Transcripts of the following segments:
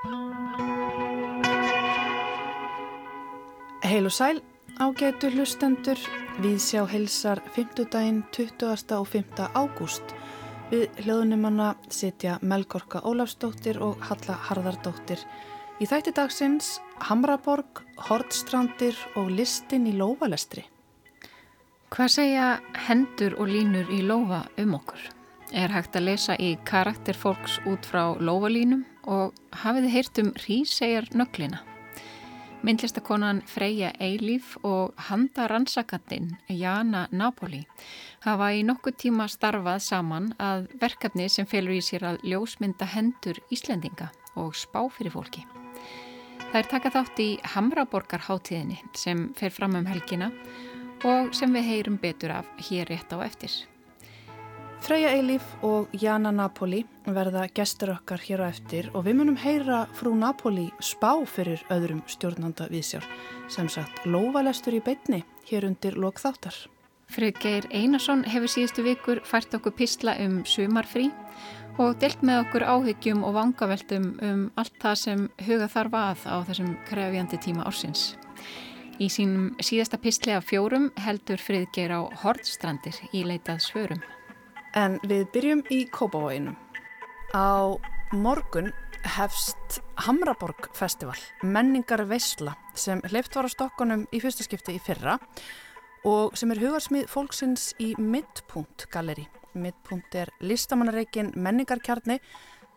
Heil og sæl, ágætu hlustendur, við sjá heilsar 5. daginn 20. og 5. ágúst. Við hljóðnumanna sitja Melgorka Ólafsdóttir og Halla Harðardóttir. Í þætti dagsins Hamraborg, Hortstrandir og listin í Lóvalestri. Hvað segja hendur og línur í Lóva um okkur? Er hægt að lesa í karakter fólks út frá Lóvalínum og hafið þið heyrt um Rísegjar nöglina? Myndlistakonan Freyja Eilíf og handa rannsakandin Jana Napoli hafa í nokkuð tíma starfað saman að verkefni sem felur í sér að ljósmynda hendur Íslendinga og spá fyrir fólki. Það er taka þátt í Hamraborgarháttíðinni sem fer fram um helgina og sem við heyrum betur af hér rétt á eftir. Freyja Eilíf og Jana Napoli verða gestur okkar hér á eftir og við munum heyra frú Napoli spá fyrir öðrum stjórnanda viðsjár sem sagt lóvalestur í beitni hér undir lokþáttar. Friðgeir Einarsson hefur síðustu vikur fært okkur písla um sumarfrí og delt með okkur áhyggjum og vangaveltum um allt það sem huga þarf að á þessum krefjandi tíma ársins. Í sínum síðasta písli af fjórum heldur Friðgeir á Hortstrandir í leitað svörum. En við byrjum í Kópavóinum. Á morgun hefst Hamraborg festival, menningar veysla sem hleypt var á stokkunum í fyrsta skipti í fyrra og sem er hugarsmið fólksins í Midpunkt galeri. Midpunkt er listamannareikin menningarkjarni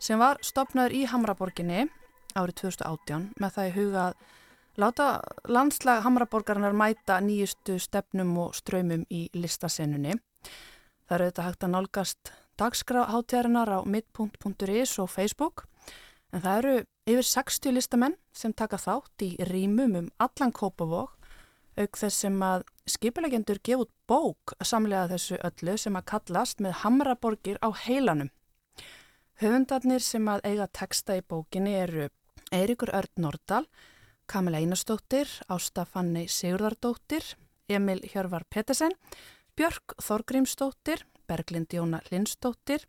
sem var stopnaður í Hamraborginni árið 2018 með það í huga að láta landslag Hamraborgarinnar mæta nýjustu stefnum og ströymum í listasennunni. Það eru auðvitað hægt að nálgast dagskráháttíðarinnar á midpunkt.is og Facebook en það eru yfir 60 listamenn sem taka þátt í rýmum um allan Kópavók auk þess sem að skipilegendur gefa út bók samlega þessu öllu sem að kallast með Hamraborgir á heilanum. Höfundarnir sem að eiga texta í bókinni eru Eirikur Örd Nordal, Kamila Einarstóttir, Ásta Fanni Sigurðardóttir, Emil Hjörvar Pettersen, Björk Þorgrímsdóttir, Berglind Jóna Lindsdóttir,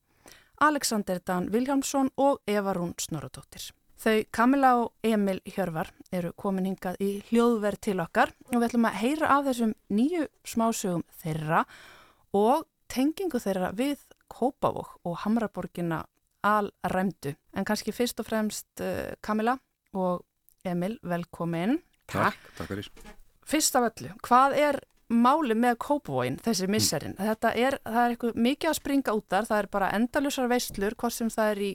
Alexander Dan Viljámsson og Eva Rún Snoradóttir. Þau Kamila og Emil Hjörvar eru komin hingað í hljóðverð til okkar og við ætlum að heyra af þessum nýju smásögum þeirra og tengingu þeirra við Kópavók og Hamraborgina alræmdu. En kannski fyrst og fremst uh, Kamila og Emil, velkomin. Takk, takk fyrir. Fyrst af öllu, hvað er máli með kópavóin þessi misserinn. Mm. Þetta er, það er eitthvað mikið að springa út þar, það er bara endalusar veistlur, hvort sem það er í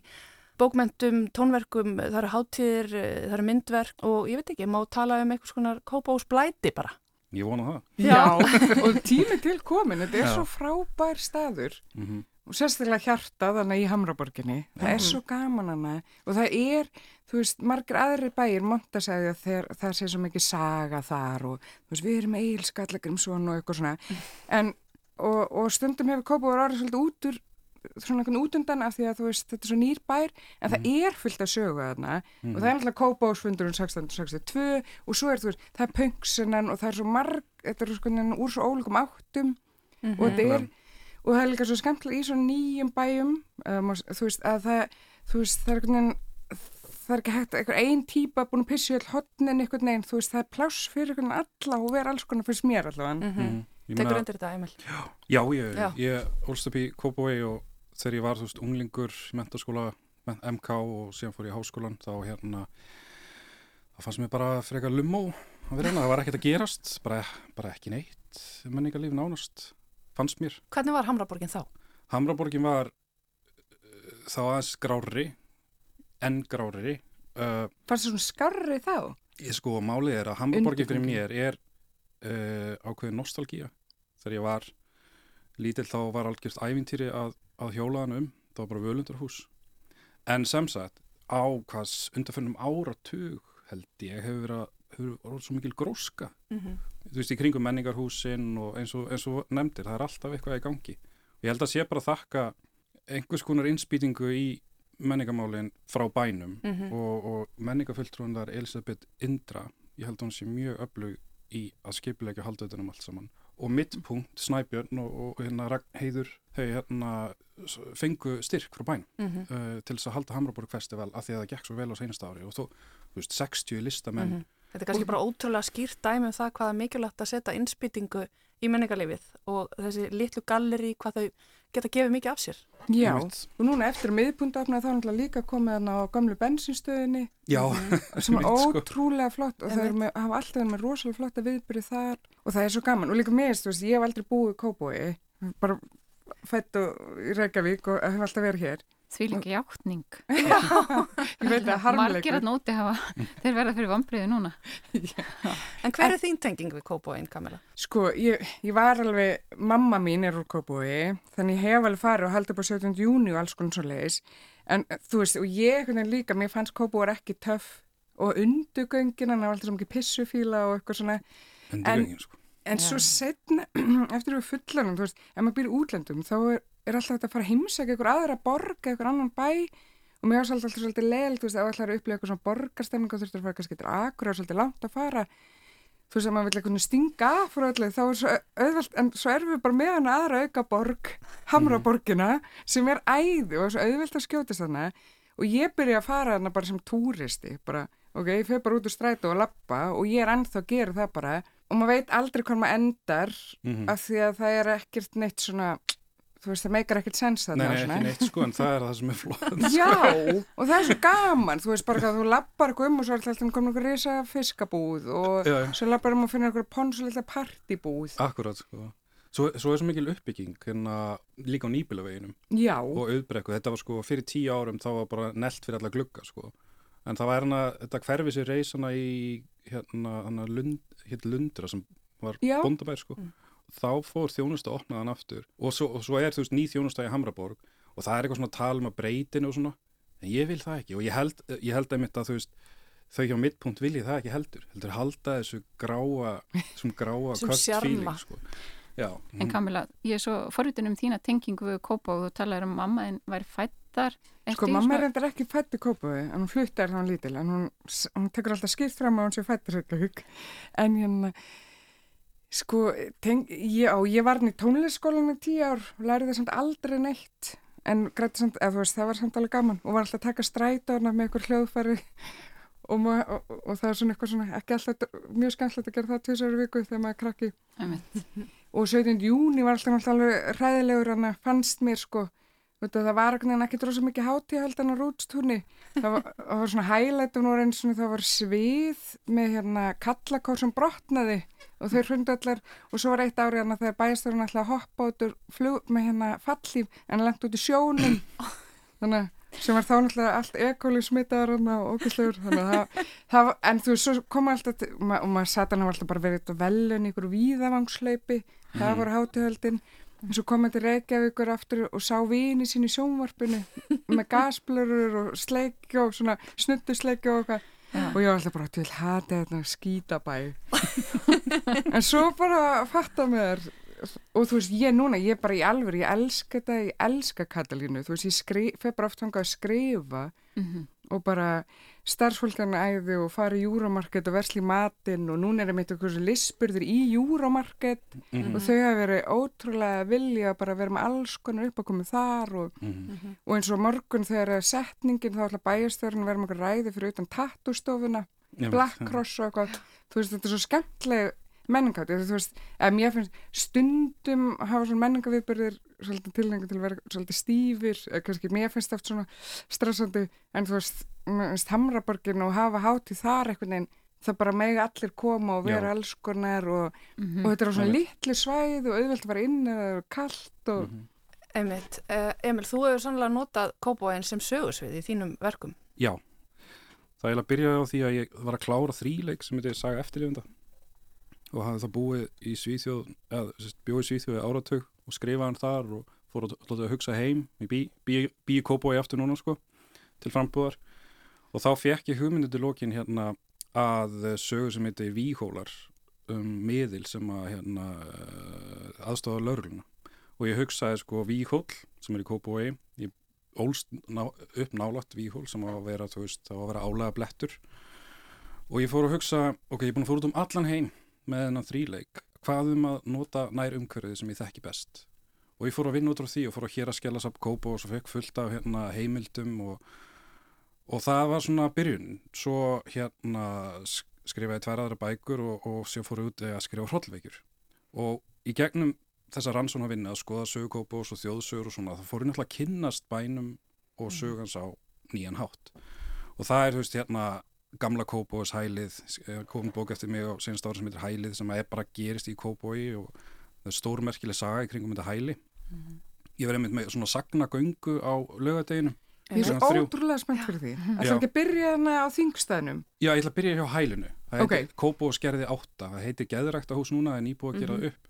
bókmentum, tónverkum, það eru háttíðir, það eru myndverk og ég veit ekki, má tala um eitthvað svona kópavósblæti bara. Ég vona það. Já, og tími til komin, þetta er Já. svo frábær staður mm -hmm. Og sérstaklega hjarta þannig í Hamraborginni, það mm er svo gaman hana og það er þú veist, margir aðri bæir monta segja þegar það sé svo mikið saga þar og þú veist, við erum eilskallagrimsson og eitthvað svona en, og, og stundum hefur Kópavur orðið svolítið út úr svona einhvern útundan af því að þú veist, þetta er svo nýr bær en mm. það mhm. er fyllt að sögu þarna mm. og það er alltaf Kópavúsfundurinn 1662 og svo er þú veist, það er pöngsunan og það er svo marg, þetta er sko úr svo ólíkum áttum mm -hmm. og þetta er og það er líka svo skemmtilega í svo nýjum bæjum um, þú veist, að það þú veist, það er einhvern veginn það er ekki hægt, einhver einn típa búin að pissi all hodnin einhvern veginn, þú veist, það er pláss fyrir einhvern alla og vera alls konar fyrst mér allavega. Mm -hmm. mm. Tekur undir þetta, Emil? Já, já ég, já. ég ólst upp í Kópavegi og þegar ég var, þú veist, unglingur í mentaskóla, MK og síðan fór ég í háskólan, þá hérna, þá fannst mér bara frekar lumó að vera hérna, það var ekkert að gerast, bara, bara ekki neitt, menningarlíf nánast, fannst mér. Hvernig var Hamraborgin þá? Hamraborgin var uh, þá aðeins grári enn gráriri uh, Fannst það svona skarri þá? Ég sko, málið er að Hamburgi fyrir mér er uh, ákveðin nostalgíja þegar ég var lítill þá var algjörst ævintýri að, að hjólaðan um, það var bara völundarhús en sem sagt á hvers undarfönnum áratug held ég hefur verið að hefur verið svo mikil gróska mm -hmm. þú veist í kringum menningarhúsin og eins og, eins og nefndir, það er alltaf eitthvað í gangi og ég held að sé bara að þakka einhvers konar innspýtingu í menningamálinn frá bænum mm -hmm. og, og menningafulltrúandar Elisabeth Indra, ég held að hún sé mjög öflug í að skipilegja haldauðunum allt saman og mittpunkt Snæbjörn og, og hérna heiður þau hérna fengu styrk frá bæn mm -hmm. uh, til þess að halda Hamraborg festival að því að það gekk svo vel á seinasta ári og þú veist, 60 listamenn mm -hmm. Þetta er kannski bara ótrúlega skýrt dæmi um það hvaða mikilvægt að setja innspýtingu í menningarlefið og þessi litlu galleri hvað þau geta gefið mikið af sér. Já, og núna eftir miðpundafna þá er náttúrulega líka komið hann á gamlu bensinstöðinni sem er sko. ótrúlega flott og það með, hafa alltaf verið með rosalega flotta viðbyrði þar og það er svo gaman. Og líka mér, þú veist, ég hef aldrei búið í Kóboi, bara fætt í Reykjavík og hef alltaf verið hér Því líka hjáttning. Ég veit að harmleikur. Margir að nóti hafa, þeir verða fyrir vambriði núna. en hver er þín tenging við Kópóin, Kamila? Sko, ég, ég var alveg, mamma mín er úr Kópói, þannig ég hef alveg farið og haldið upp á 17. júni og alls konar svo leiðis. En þú veist, og ég líka, mér fannst Kópói ekki töff og undugöngin, hann var alltaf sem ekki pissufíla og eitthvað svona. Undugöngin, sko. En Já. svo setna, eftir við fullanum, þú veist, ef maður býr útlendum, þá er er alltaf þetta að fara að heimsækja ykkur aðra borga, ykkur annan bæ. Og mér var svolítið, svolítið leil, þú veist, ef það er að upplega eitthvað svona borgarstemning og þurftur að fara kannski til akkur og svolítið langt að fara. Þú veist að maður vil eitthvað stinga af frá öllu þá er svo auðvelt, en svo erum við bara með hana aðra auka borg, Hamraborgina sem er æði og er svo auðvelt að skjótast hana og ég byrja að fara hana bara sem túristi, bara ok, ég fyrir bara út úr strætu og lappa og ég er ennþá að gera það bara. Og maður veit aldrei hvað maður endar mm -hmm. af því að það er ekkert neitt svona þú veist það meikar ekkert sens það Nei, ekki neitt sko en það er það sem er flott. Já, og það er svo gaman þú veist bara að þú lappar um og svo er alltaf komin einhver reysa fiskabúð og já, já. svo lappar um og finnir einhver ponsulilla partibúð Akkurat sko. Svo, svo er svo mikil uppbygging hérna líka á nýbilaveginum Já. og auðbrekku, þetta var sko fyrir tíu árum þá var bara nelt fyrir alla glugga sko. En það var hérna, þetta hverfi sér reysana í hérna, hérna lund, hérna lundra sem var bondabær sko. Mm þá fór þjónusta opnaðan aftur og svo, og svo er þú veist ný þjónusta í Hamraborg og það er eitthvað svona tal um að breytinu og svona en ég vil það ekki og ég held, ég held að mitt að þú veist þau hjá mittpunkt vil ég það ekki heldur heldur halda þessu gráa sem gráa kvöld fíling sko. En Kamila, ég er svo forvitin um þína tengingu við Kópa og þú talaður um mamma en væri fættar Sko mamma er endur ekki fætt í Kópa en hún fluttar þá lítil en hún, hún tekur alltaf skipt fram að hún sé fættar en hérna Sko, teng, ég, á, ég var í tónleikskólanum í tíu ár og lærið það samt aldrei neitt en samt, veist, það var samt alveg gaman og var alltaf að taka strætóna með einhver hljóðfæri og, og, og, það er svona eitthvað svona, ekki alltaf mjög skemmtilegt að gera það tviðsverju viku þegar maður er krakki og 17. júni var alltaf alveg ræðilegur en fannst mér sko það var ekki drosa mikið hátíhald en á rútstúrni það var, það var svona nú var eins og það var svið með hérna kallakór sem brotnaði og þau hrundu allar og svo var eitt árið hérna þegar bæjasturinn ætlaði að hoppa út úr flug með hérna fallíf en lengt út í sjónum. Þannig sem var þá náttúrulega allt ekóli smitaður og það, en þú veist, svo koma alltaf og maður satt hann alltaf bara verið velun í ykkur víðavangsleipi það mhm. voru hátuhöldin en svo kom þetta Reykjavíkur aftur og sá vini sín í sjónvarpinu með gasblurur og sleikja og svona snuttusleikja og eitthvað Já. og ég var alltaf bara til hati þetta skýtabæ en svo bara fatta mér og þú veist ég núna, ég bara í alveg ég elska þetta, ég elska Katalínu þú veist ég feð bara oft hanga að skrifa mm -hmm. Og bara starfsfólkarna æði og fara í júramarked og versli matinn og núna er það meitt okkur lisspurður í júramarked mm -hmm. og þau hafa verið ótrúlega vilja bara vera með alls konar upp að koma þar og, mm -hmm. og eins og morgun þegar setningin þá ætla bæjastörn að vera með okkur ræði fyrir utan tattústofuna Black Cross og eitthvað þú veist þetta er svo skemmtileg menningátt þú veist, ef mér finnst stundum hafa svona menningaviðbörðir svolítið tilhengi til að vera svolítið stífir eða kannski mér finnst það svona stressandi en þú veist Hamraborgin og hafa háti þar eitthvað en það bara megi allir koma og vera elskunar og, mm -hmm. og þetta er á svona litli svæð og auðvelt að vera inn eða kallt og mm -hmm. Emil, uh, Emil, þú hefur sannlega notað Kópáin sem sögursvið í þínum verkum. Já, það er að byrja á því að ég var að klára þríleik sem heitir Saga eftirlifunda og hafði það búið í Svíþjóð eða bjóð í Svíþjóði áratug og skrifaði hann þar og fór að, að hugsa heim í bí, bí, bí Kópái aftur núna sko til frambúðar. Og þá fekk ég hugmyndið til lókin hérna að sögu sem heitir Víhólar um miðil sem að hérna, aðstofa laurluna og ég hugsaði sko Víhól sem er í Kópavói ég ólst ná, upp nálat Víhól sem á að vera, veist, á að vera álega blettur og ég fór að hugsa ok, ég er búin að fóra út um allan heim með þennan þríleik hvað um að nota nær umhverfið sem ég þekki best? Og ég fór að vinna út á því og fór að hér að skella samt kópa og svo fekk fullt af hérna, heimildum og, og það var svona byrjun. Svo hérna skrifaði tverjaðara bækur og, og sér fór út að skrifa hrollveikjur og í gegnum þessa rannsóna vinna að skoða sögukópa og svo þjóðsögur og svona það fór náttúrulega að kynnast bænum og sögans á nýjan hátt. Og það er þú veist hérna gamla Kópóis hælið, komum bók eftir mig á senast ára sem heitir Hælið sem er bara gerist í Kópói og það er stórmerkileg saga í kringum þetta hæli mm -hmm. ég verði einmitt með svona sagnagöngu á lögadeginu Ég er svo ótrúlega spennt fyrir því. Það er ekki að byrja hana á þingstæðnum Já, ég ætla að byrja hjá hælinu. Okay. Kópóis gerði átta, það heitir Geðrækta hús núna en íbúið að gera mm -hmm. upp.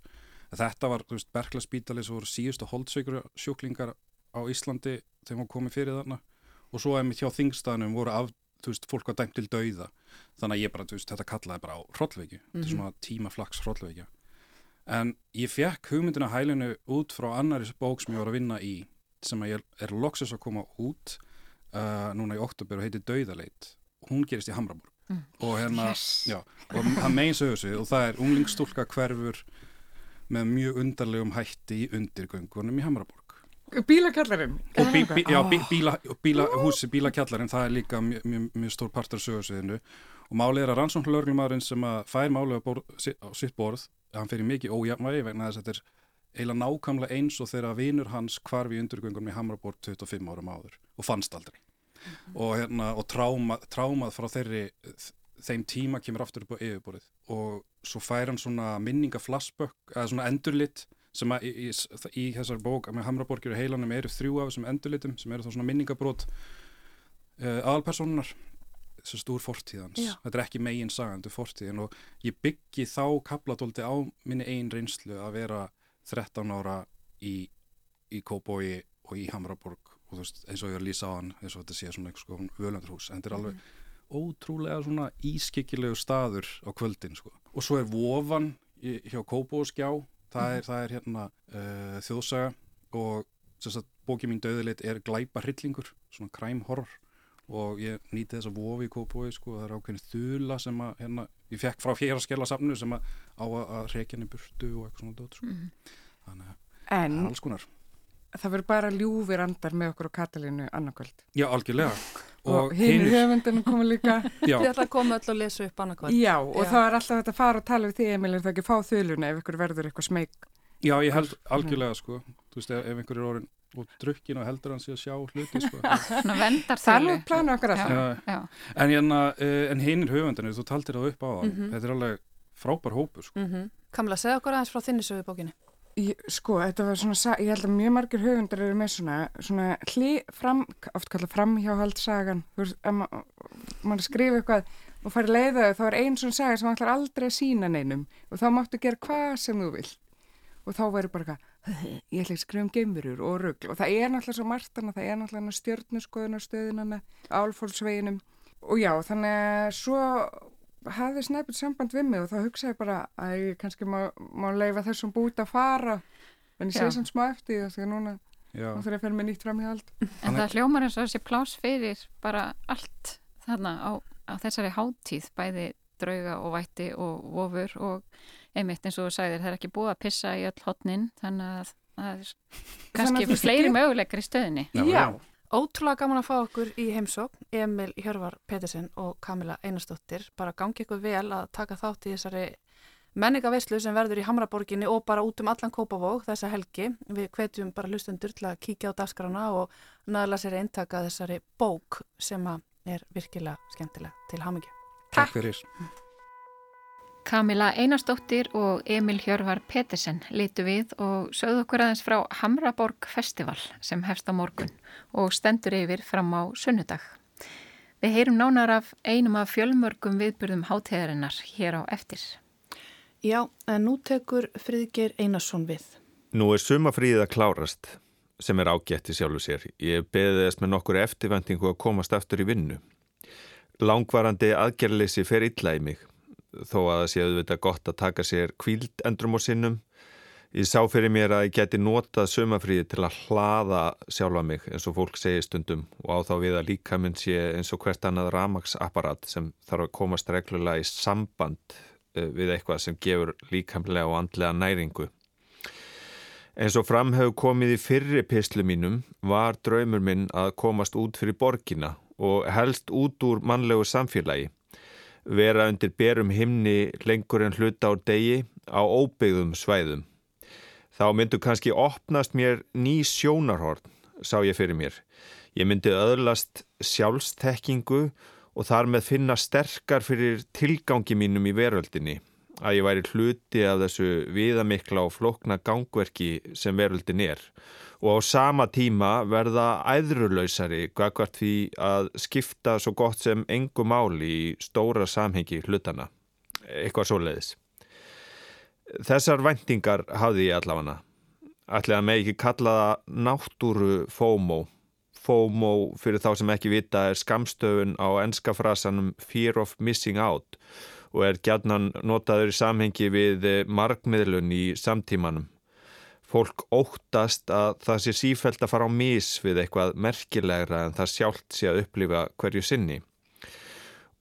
Þetta var, þú veist, Berkla spítali sem voru síðustu holdsveikur sjúklingar á Íslandi þegar hún komið fyrir þarna. Og svo einmitt hjá þingstæðnum voru af þú veist, fólk var dæmt til dauða þannig að ég bara, þú veist, þetta kallaði bara á hrollveiki, mm -hmm. þetta er svona tímaflags hrollveiki en ég fekk hugmyndina hælinu út frá annari bók sem ég var að vinna í sem ég er loksis að koma út uh, núna í oktober og heitir Dauðaleit hún gerist í Hamraborg mm. og hérna, yes. já, og það megin sögur og það er unglingstúlka hverfur með mjög undarlegum hætti í undirgöngunum í Hamraborg Bílakjallarinn? Bí, bí, já, bí, bíla, bíla, húsi, bílakjallarinn, það er líka mjög mjö, mjö stór partur sögursviðinu og málið er að rannsóknlörglumadurinn sem að fær málið á sitt borð, hann fyrir mikið ójafnvægi vegna þess að þetta er eiginlega nákvæmlega eins og þegar vinur hans kvarfi í undurgöngunum í Hamraborg 25 árum áður og fannst aldrei. Mm -hmm. og, hérna, og tráma, trámað frá þeirri þeim tíma kemur aftur upp á yfirborðið. Og svo fær hann svona minningaflassbökk eða svona endurlitt sem að í, í, í þessar bók með Hamraborgir og heilanum eru þrjú af þessum endurlitum sem eru þá svona minningabrót uh, aðalpersonunar þessu stúr fortíðans Já. þetta er ekki megin sagandu fortíðin og ég byggi þá kaplatóldi á minni einn reynslu að vera 13 ára í, í Kóboi og í Hamraborg og þú veist eins og ég er að lýsa á hann eins og þetta sé svona eitthvað sko völundurhús en þetta er alveg mm. ótrúlega svona ískikkilegu staður á kvöldin sko og svo er Vofan hjá Kóbóskjá það er, það er hérna uh, þjóðsaga og sagt, bókið mín döðilegt er glæpa hryllingur, svona crime horror og ég nýti þess að vofi í kópói sko, það er ákveðin þula sem að hérna, ég fekk frá fjara skella safnu sem að á að reykja henni burtu og eitthvað svona döð sko. mm. þannig að alls konar það verður bara ljúfir andar með okkur á Katalínu annarkvöld Já, algjörlega og, og hinn er höfundinu koma líka. Þið ætla að koma öll og lesa upp annarkvöld Já, og Já. það er alltaf þetta að fara og tala við því Emil er það ekki að fá þöluna ef ykkur verður eitthvað smeg Já, ég held algjörlega sko. Þú veist, ef, einhver er orðin og drukkin og heldur hans í að sjá hluti sko. Það nú plana okkar alltaf. En, hérna, eh, en hinn er höfundinu, þú taldir það upp á það mm -hmm. þetta er alveg frábær hópu sko. mm -hmm. Kamla, segð okkur aðeins frá þinni sögu bókinni Ég, sko, þetta var svona, ég held að mjög margir höfundar eru með svona, svona hli fram, oft kallað framhjáhaldsagan, þú veist, að ma mann skrifa eitthvað og fari leiðaðu, þá er einn svona saga sem ætlar aldrei að sína neinum og þá máttu gera hvað sem þú vilt. Og þá verður bara eitthvað, ég ætla ekki að skrifa um geymurur og rugg og það er náttúrulega svo margtana, það er náttúrulega stjórnusskoðunarstöðunana, álfólksveginum og já, þannig að svo hafði snæpil samband við mig og þá hugsaði bara að ég kannski má, má leifa þessum búti að fara. En ég sé sem smá eftir því að núna þá þurfum ég að fyrir mig nýtt fram í hald En það hljómar eins og þessi plás fyrir bara allt þarna á, á þessari háttíð, bæði drauga og vætti og vofur og einmitt eins og þú sagðir, það er ekki búið að pissa í öll hotnin þannig að það er kannski fleiri möguleikar í stöðinni Já, já. Ótrúlega gaman að fá okkur í heimsókn, Emil Hjörvar Pettersen og Kamila Einarstóttir. Bara gangi ykkur vel að taka þátt í þessari menningaveislu sem verður í Hamraborginni og bara út um allan Kópavók þessa helgi. Við hvetjum bara hlustendur til að kíkja á dagskrana og næðala sér eintaka þessari bók sem er virkilega skemmtilega til hamingju. Takk fyrir. Kamila Einarstóttir og Emil Hjörvar Pettersen litu við og sögðu okkur aðeins frá Hamraborg Festival sem hefst á morgun og stendur yfir fram á sunnudag. Við heyrum nánar af einum af fjölmörgum viðburðum hátíðarinnar hér á eftir. Já, en nú tekur Fríðger Einarsson við. Nú er sumafríðið að klárast sem er ágætti sjálfu sér. Ég beði þess með nokkur eftirvendingu að komast aftur í vinnu. Langvarandi aðgerleysi fer illa í mig þó að það sé auðvitað gott að taka sér kvíld endrum og sinnum. Ég sá fyrir mér að ég geti notað sömafríði til að hlaða sjálfa mig eins og fólk segir stundum og á þá við að líka minn sé eins og hvert annað ramagsapparat sem þarf að komast reglulega í samband eh, við eitthvað sem gefur líkamlega og andlega næringu. Eins og fram hefur komið í fyrri pislu mínum var draumur minn að komast út fyrir borgina og helst út úr mannlegu samfélagi. Vera undir berum himni lengur en hluta á degi á óbyggðum svæðum. Þá myndu kannski opnast mér ný sjónarhorn, sá ég fyrir mér. Ég myndi öðlast sjálfstekkingu og þar með finna sterkar fyrir tilgangi mínum í veröldinni að ég væri hluti af þessu viðamikla og flokna gangverki sem veröldin er og á sama tíma verða æðrulausari gagvart því að skipta svo gott sem engu máli í stóra samhengi hlutana. Eitthvað svo leiðis. Þessar vendingar hafði ég allavega. Ætlaði að mig ekki kalla það náttúru FOMO. FOMO fyrir þá sem ekki vita er skamstöfun á enska frasanum Fear of Missing Out og er gætnan notaður í samhengi við markmiðlun í samtímanum. Fólk óttast að það sé sífælt að fara á mis við eitthvað merkilegra en það sjálft sé að upplifa hverju sinni.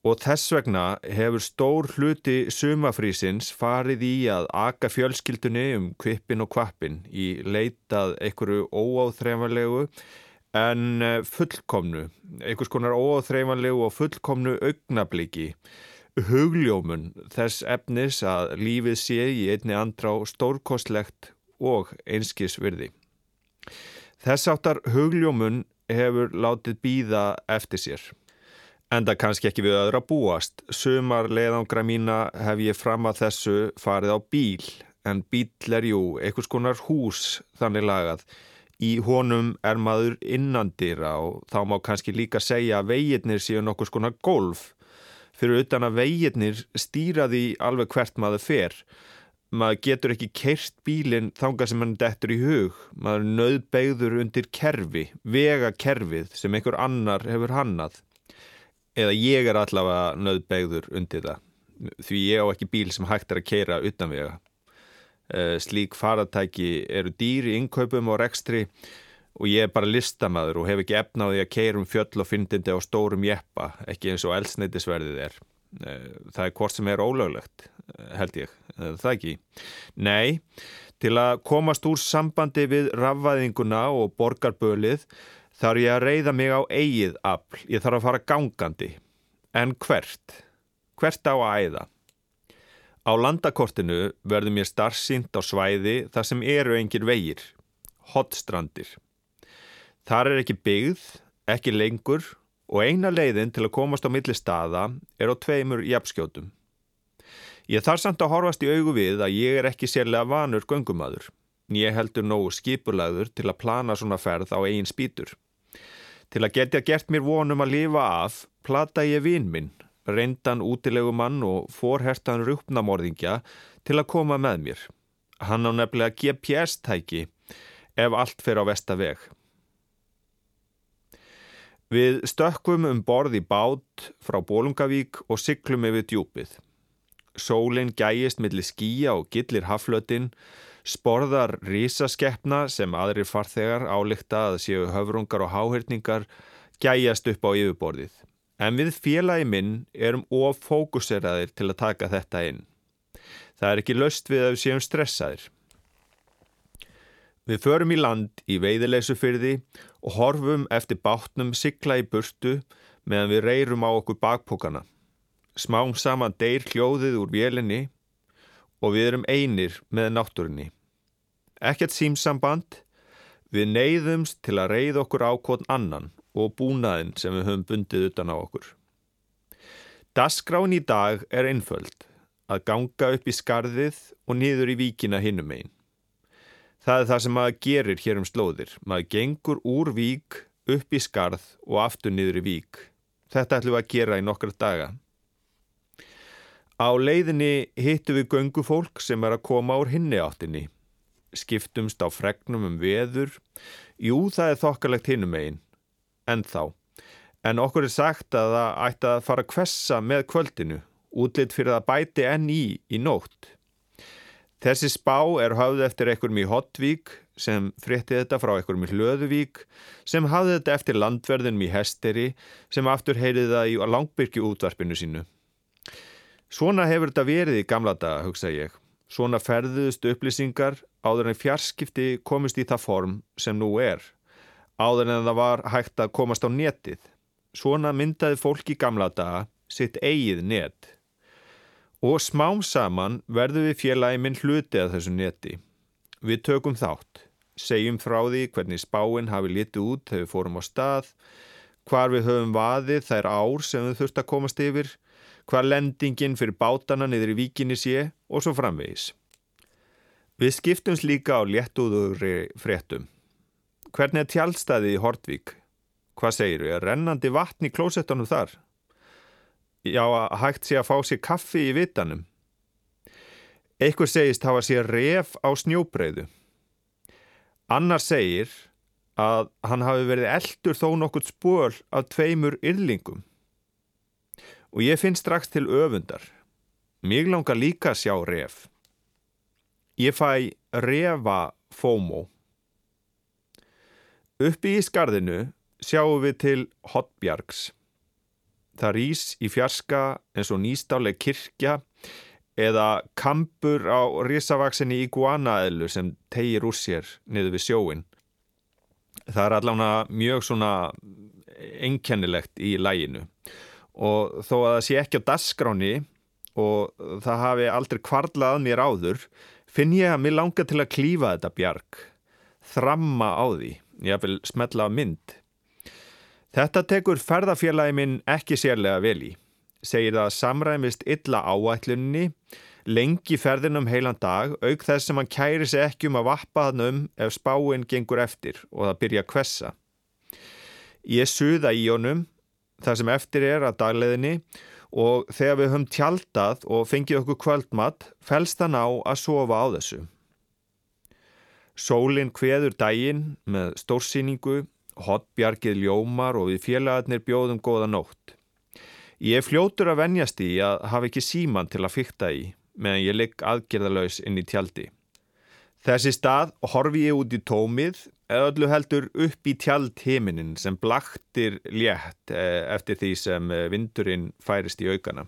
Og þess vegna hefur stór hluti sumafrísins farið í að aka fjölskyldunni um kvipin og kvapin í leitað einhverju óáþreifanlegu en eh, fullkomnu, einhvers konar óáþreifanlegu og fullkomnu augnabliki, hugljómun þess efnis að lífið sé í einni andrá stórkostlegt og einskisvirði. Þess áttar hugljómun hefur látið býða eftir sér. Enda kannski ekki við öðra búast. Sumar leiðangra mína hef ég fram að þessu farið á bíl, en bíl er jú einhvers konar hús þannig lagað. Í honum er maður innandira og þá má kannski líka segja að veginnir séu nokkus konar golf. Fyrir utan að veginnir stýra því alveg hvert maður fer. Maður getur ekki kerst bílinn þanga sem hann dettur í hug. Maður nöðbeigður undir kerfi, vega kerfið sem einhver annar hefur hannað eða ég er allavega nöðbegður undir það því ég á ekki bíl sem hægt er að keira utanvega eh, slík faratæki eru dýri innkaupum og rekstri og ég er bara listamæður og hef ekki efnaði að keira um fjöll og fyndindi á stórum jeppa ekki eins og elsneitisverðið er eh, það er hvort sem er ólöglegt eh, held ég, það ekki nei, til að komast úr sambandi við rafvæðinguna og borgarbölið þarf ég að reyða mig á eigið afl, ég þarf að fara gangandi. En hvert? Hvert á að æða? Á landakortinu verður mér starfsýnt á svæði þar sem eru engir vegir, hotstrandir. Þar er ekki byggð, ekki lengur og eina leiðin til að komast á milli staða er á tveimur jafnskjótum. Ég þarf samt að horfast í augu við að ég er ekki sérlega vanur göngumadur. Ég heldur nógu skipulaður til að plana svona ferð á eigin spýtur. Til að getja gert mér vonum að lifa af, plata ég vinn minn, reyndan útilegu mann og forhertan rúpnamorðingja til að koma með mér. Hann á nefnilega GPS-tæki ef allt fer á vestaveg. Við stökkum um borð í bát frá Bólungavík og syklum yfir djúpið. Sólinn gæjist millir skíja og gillir haflötinn sporðar rísaskeppna sem aðrir farþegar álíkta að séu höfrungar og háhyrningar gæjast upp á yfirborðið. En við félagi minn erum of fókuseraðir til að taka þetta inn. Það er ekki löst við að við séum stressaðir. Við förum í land í veiðileysufyrði og horfum eftir bátnum sigla í burtu meðan við reyrum á okkur bakpókana. Smám saman deyr hljóðið úr vélinni og við erum einir með náttúrunni. Ekkert símsamband, við neyðumst til að reyða okkur ákvotn annan og búnaðin sem við höfum bundið utan á okkur. Dasgráin í dag er einföld að ganga upp í skarðið og niður í víkina hinnum einn. Það er það sem maður gerir hér um slóðir. Maður gengur úr vík upp í skarð og aftur niður í vík. Þetta ætlum við að gera í nokkra daga. Á leiðinni hittu við göngufólk sem er að koma úr hinni áttinni skiptumst á fregnum um veður. Jú, það er þokkalegt hinnum einn, en þá. En okkur er sagt að það ætti að fara að kvessa með kvöldinu, útlitt fyrir að bæti enn í í nótt. Þessi spá er hafði eftir einhverjum í Hotvík sem frétti þetta frá einhverjum í Hlöðuvík sem hafði þetta eftir landverðinum í Hesteri sem aftur heyriði það í langbyrki útvarpinu sínu. Svona hefur þetta verið í gamla daga, hugsa ég Svona ferðuðust upplýsingar áður en fjarskipti komist í það form sem nú er, áður en það var hægt að komast á netið. Svona myndaði fólk í gamla daga sitt eigið net. Og smám saman verður við félagi minn hluti að þessu neti. Við tökum þátt, segjum frá því hvernig spáinn hafi litið út þegar við fórum á stað, hvar við höfum vaðið þær ár sem við þurftum að komast yfir, hvar lendingin fyrir bátana niður í víkinni sé og svo framvegis. Við skiptumst líka á léttúðugri fréttum. Hvernig er tjálstaði í Hortvík? Hvað segir við? Er rennandi vatn í klósettunum þar? Já, hægt sé að fá sér kaffi í vitanum. Eitthvað segist hafa sér ref á snjóbreyðu. Annar segir að hann hafi verið eldur þó nokkurt spól af tveimur yrlingum og ég finn strax til öfundar. Mér langar líka að sjá ref. Ég fæ refa fómo. Uppi í skarðinu sjáum við til Hotbjargs. Það rýs í fjarska eins og nýstáleg kirkja eða kampur á risavaksinni iguanaeðlu sem tegir úr sér niður við sjóin. Það er allavega mjög svona einkennilegt í læginu og þó að það sé ekki á dasgráni og það hafi aldrei kvarlað mér áður finn ég að mér langar til að klífa þetta bjarg þramma á því ég vil smetla á mynd Þetta tekur ferðarfélagi minn ekki sérlega vel í segir það samræmist illa áætlunni lengi ferðinum heilan dag auk þess sem hann kæri sig ekki um að vappa hann um ef spáinn gengur eftir og það byrja að kvessa Ég suða í honum þar sem eftir er að dagleðinni og þegar við höfum tjaldað og fengið okkur kvöldmatt fælst hann á að sofa á þessu. Sólinn hveður daginn með stórsýningu, hotbjargið ljómar og við félagarnir bjóðum góða nótt. Ég er fljótur að venjast í að hafa ekki síman til að fykta í meðan ég ligg aðgerðalauðs inn í tjaldi. Þessi stað horfi ég út í tómið eða öllu heldur upp í tjald heiminin sem blaktir létt eh, eftir því sem eh, vindurinn færist í aukana.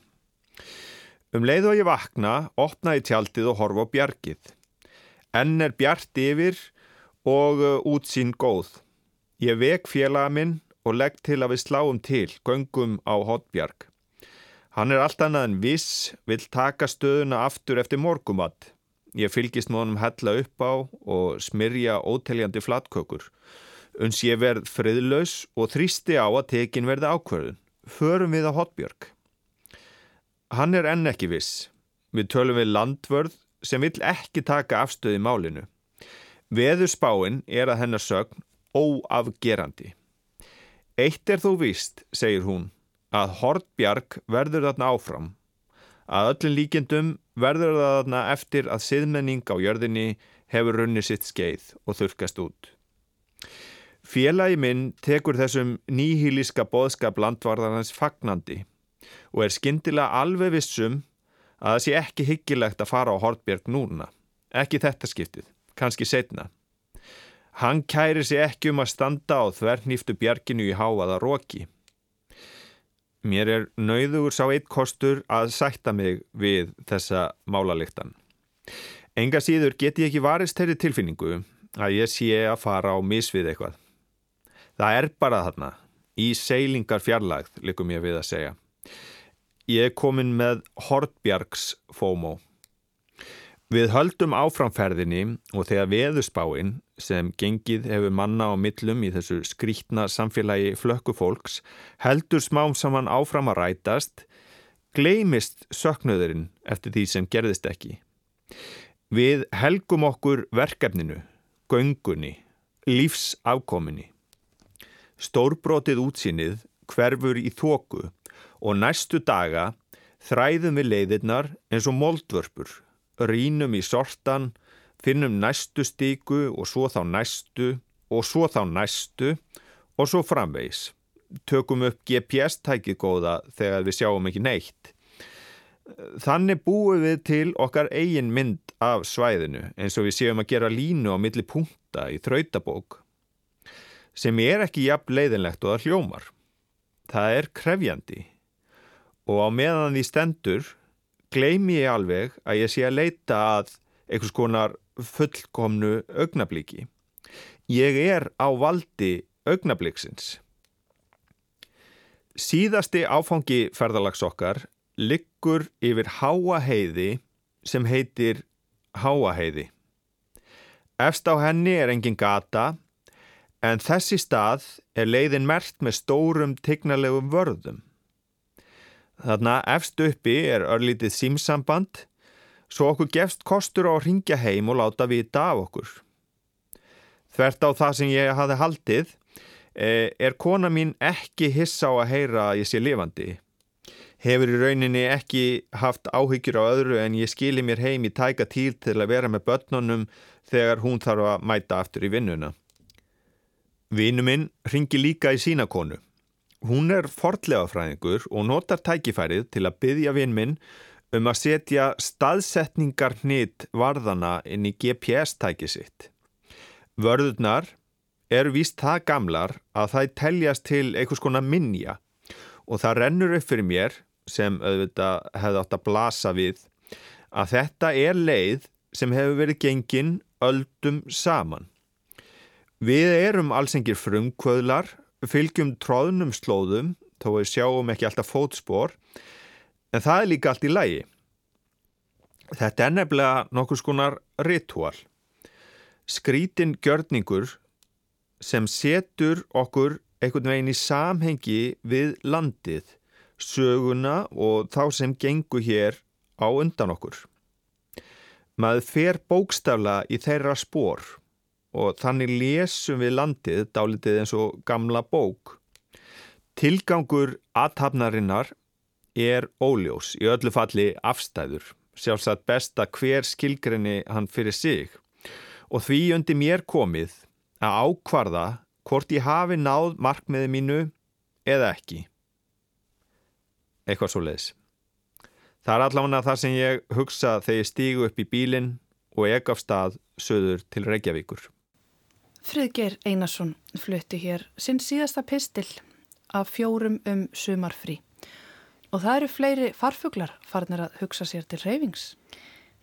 Um leið og ég vakna, opna ég tjaldið og horfa á bjargið. Enn er bjart yfir og eh, útsýn góð. Ég vek félaga minn og legg til að við sláum til, göngum á hotbjarg. Hann er allt annað en viss, vil taka stöðuna aftur eftir morgumatt. Ég fylgist með honum hella upp á og smyrja óteljandi flatkökur. Uns ég verð friðlaus og þrýsti á að tekin verði ákverðun. Förum við á Hotbjörg. Hann er enn ekki viss. Við tölum við landvörð sem vill ekki taka afstöði málinu. Veðurspáinn er að hennar sögn óafgerandi. Eitt er þó vist, segir hún, að Hortbjörg verður þarna áfram Að öllum líkjendum verður þarna eftir að siðmenning á jörðinni hefur runni sitt skeið og þurkast út. Félagi minn tekur þessum nýhíliska boðskap landvarðarnas fagnandi og er skindilega alveg vissum að það sé ekki hyggilegt að fara á Hortbjörg núna. Ekki þetta skiptið, kannski setna. Hann kæri sig ekki um að standa á þvernýftu björginu í háaða róki. Mér er nauður sá eitt kostur að sætta mig við þessa málaliktan. Enga síður get ég ekki varist þeirri tilfinningu að ég sé að fara á misvið eitthvað. Það er bara þarna, í seilingar fjarlagð, likum ég við að segja. Ég er komin með Hortbjargs FOMO. Við höldum áframferðinni og þegar veðusbáinn sem gengið hefur manna á millum í þessu skrítna samfélagi flökkufólks heldur smám saman áfram að rætast, gleimist söknuðurinn eftir því sem gerðist ekki. Við helgum okkur verkefninu, göngunni, lífsafkominni. Stórbrotið útsýnið hverfur í þóku og næstu daga þræðum við leiðirnar eins og moldvörpur rínum í sortan, finnum næstu stíku og svo þá næstu og svo þá næstu og svo framvegs. Tökum upp GPS-tækið góða þegar við sjáum ekki neitt. Þannig búum við til okkar eigin mynd af svæðinu eins og við séum að gera línu á milli punta í þrautabók sem er ekki jafn leiðinlegt og það hljómar. Það er krefjandi og á meðan því stendur gleimi ég alveg að ég sé að leita að einhvers konar fullkomnu augnabliki. Ég er á valdi augnabliksins. Síðasti áfangi ferðalags okkar liggur yfir háaheiði sem heitir háaheiði. Efst á henni er engin gata en þessi stað er leiðin mert með stórum tignalegum vörðum. Þarna efst uppi er örlítið símsamband svo okkur gefst kostur á að ringja heim og láta vita af okkur. Þvert á það sem ég hafi haldið eh, er kona mín ekki hissa á að heyra að ég sé lifandi. Hefur í rauninni ekki haft áhyggjur á öðru en ég skili mér heim í tæka tíl til að vera með börnunum þegar hún þarf að mæta aftur í vinnuna. Vinu minn ringi líka í sína konu. Hún er fordlegafræðingur og notar tækifærið til að byggja vinn minn um að setja staðsetningar hnit varðana inn í GPS-tæki sitt. Vörðurnar eru víst það gamlar að það teljast til einhvers konar minja og það rennur upp fyrir mér sem auðvitað hefði átt að blasa við að þetta er leið sem hefur verið gengin öldum saman. Við erum allsengir frumkvöðlar, fylgjum tróðnum slóðum, þó við sjáum ekki alltaf fótspor, en það er líka allt í lægi. Þetta er nefnilega nokkur skonar ritual. Skrítin gjörningur sem setur okkur einhvern veginn í samhengi við landið, söguna og þá sem gengur hér á undan okkur. Maður fer bókstafla í þeirra spór og þannig lesum við landið dálitið eins og gamla bók. Tilgangur aðtapnarinnar er óljós í öllu falli afstæður, sjálfsagt besta hver skilgrinni hann fyrir sig og því undir mér komið að ákvarða hvort ég hafi náð markmiði mínu eða ekki. Eitthvað svo leiðis. Það er allavega það sem ég hugsa þegar ég stígu upp í bílinn og ek af stað söður til Reykjavíkur. Friðger Einarsson flutti hér sinn síðasta pistil af fjórum um sumarfrí og það eru fleiri farfuglar farnir að hugsa sér til reyfings.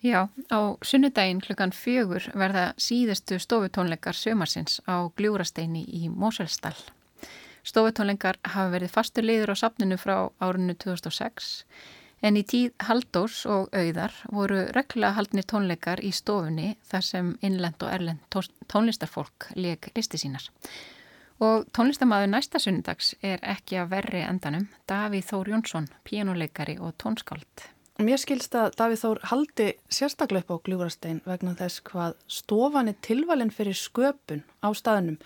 Já, á sunnudaginn klukkan fjögur verða síðustu stofutónleikar sömarsins á Gljúrasteini í Mósvelstall. Stofutónleikar hafa verið fastur liður á sapninu frá árinu 2006 en í tíð Haldós og Auðar voru reglulega haldnir tónleikar í stofunni þar sem innlend og erlend tónlistarfólk leik listi sínar. Og tónlistamæður næsta sunnudags er ekki að verri endanum Davíð Þór Jónsson, píjánuleikari og tónskáld. Mér skilst að Davíð Þór haldi sérstaklega upp á Gljúrastein vegna þess hvað stofan er tilvalin fyrir sköpun á staðnum.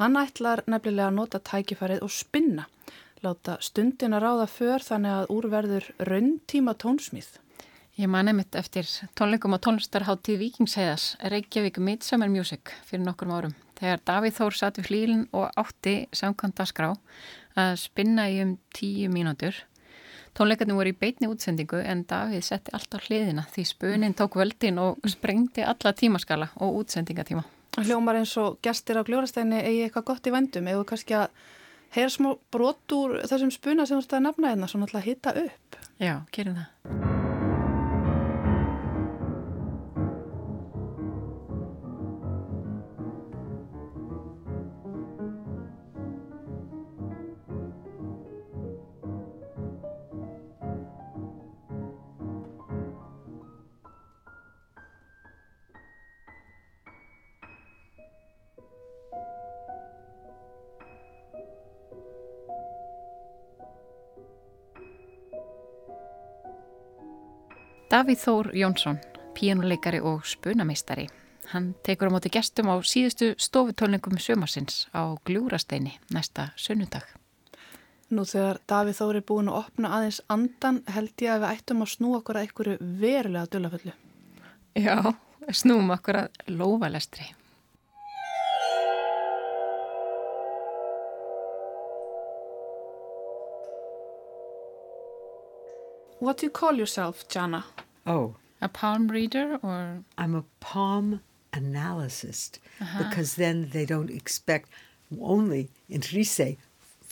Hann ætlar nefnilega að nota tækifærið og spinna láta stundin að ráða för þannig að úrverður rauntíma tónsmíð. Ég man einmitt eftir tónleikum á tónlistarháttíð Vikingsheiðas Reykjavík Midsummer Music fyrir nokkur árum. Þegar Davíð Þór satt við flílinn og átti samkvæmda skrá að spinna í um tíu mínútur. Tónleikarnir voru í beitni útsendingu en Davíð setti allt á hliðina því spuninn tók völdin og sprengti alla tímaskala og útsendingatíma. Hljómar eins og gestir á gljórasteginni eigi eitthvað gott í vendum eða kannski að heyra smá brot úr þessum spuna sem þú ætti að nefna hérna, svona alltaf að hitta upp. Já, gerum það. Davíð Þór Jónsson, píjónuleikari og spunameistari. Hann tekur á móti gestum á síðustu stofutólningum sömarsins á Gljúrasteini næsta sunnudag. Nú þegar Davíð Þór er búin að opna aðeins andan held ég að við ættum að snú okkur að einhverju verulega dölaföllu. Já, snúum okkur að lóvalestri. What do you call yourself, Jana? Oh. A palm reader or? I'm a palm analyst uh -huh. because then they don't expect only in Rise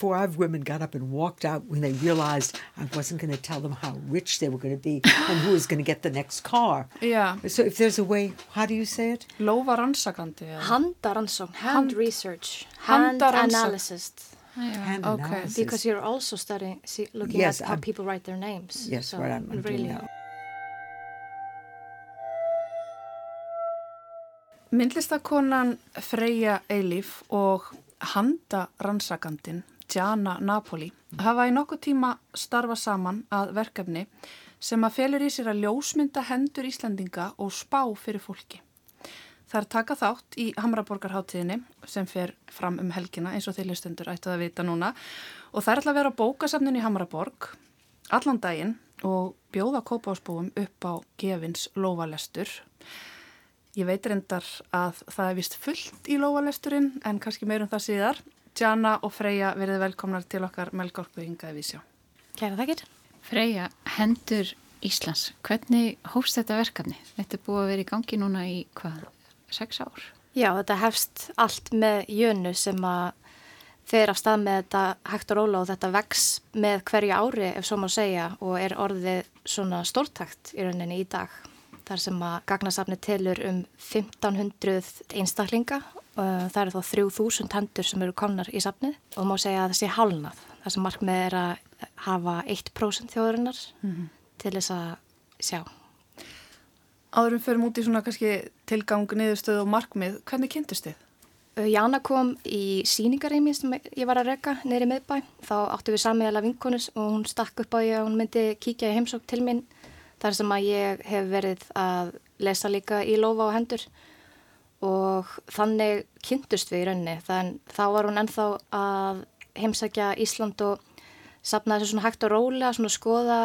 five women got up and walked out when they realized I wasn't going to tell them how rich they were going to be and who was going to get the next car. Yeah. So if there's a way, how do you say it? Lófa rannsakandi. Handaransókn, hand, hand research, hand analysis. Hand okay. analysis. Because you're also studying, see, looking Yes, at how I'm- people write their names. Yes, so what I'm, I'm doing really, Myndlistakonan Freyja Eilíf og handa rannsakandin Gianna Napoli hafa í nokkuð tíma starfa saman að verkefni sem að felur í sér að ljósmynda hendur Íslandinga og spá fyrir fólki. Það er taka þátt í Hamraborgarháttíðinni sem fer fram um helgina eins og þeir listundur ættu að vita núna og það er alltaf að vera á bókasafninu í Hamraborg allan daginn og bjóða kópásbúum upp á gefins lóvalestur. Ég veit reyndar að það er vist fullt í lóvalesturinn en kannski meirum það síðar. Jana og Freyja verið velkomnar til okkar melgorku hingaði við sjá. Kæra þakkir. Freyja, hendur Íslands, hvernig hófst þetta verkefni? Þetta er búið að vera í gangi núna í hvað, sex ár? Já, þetta hefst allt með jönu sem að fer af stað með þetta hægt og róla og þetta vex með hverju ári ef svo má segja og er orðið svona stórtakt í rauninni í dag. Þar sem að gagnasafni telur um 1500 einstaklinga og það eru þá 3000 hendur sem eru komnar í safnið og má segja að það sé hálnað. Það sem markmið er að hafa 1% þjóðurinnar til þess að sjá. Áðurum förum út í svona kannski tilgang, niðurstöðu og markmið. Hvernig kynntust þið? Uh, Jana kom í síningarými sem ég var að reyka niður í miðbæ. Þá áttu við samiðala vinkonus og hún stakk upp á ég að hún myndi kíkja í heimsók til mín. Þar sem að ég hef verið að lesa líka í lofa og hendur. Og þannig kynntust við í rauninni. Þannig þá var hún ennþá að heimsækja Ísland og sapna þessu svona hægt og rólega, svona skoða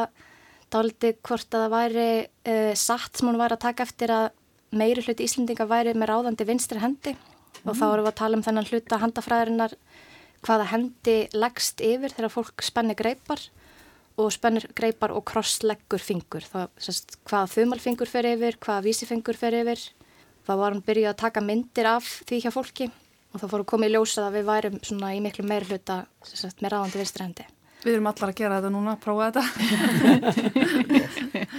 dálítið hvort að það væri uh, satt sem hún væri að taka eftir að meiri hluti Íslandinga væri með ráðandi vinstri hendi. Og þá erum við að tala um þennan hluta handafræðirinnar hvaða hendi leggst yfir þegar fólk spennir greipar og spennir greipar og krossleggur fingur. Það, sérst, hvaða þumalfingur fer yfir, hvaða vísifingur fer yfir. Þá var hann byrjuð að taka myndir af því hjá fólki og þá fórum komið í ljósað að við værum svona í miklu meiri hluta sérst, með ráðandi vinstri hendi. Við erum allar að gera þetta núna, prófa þetta.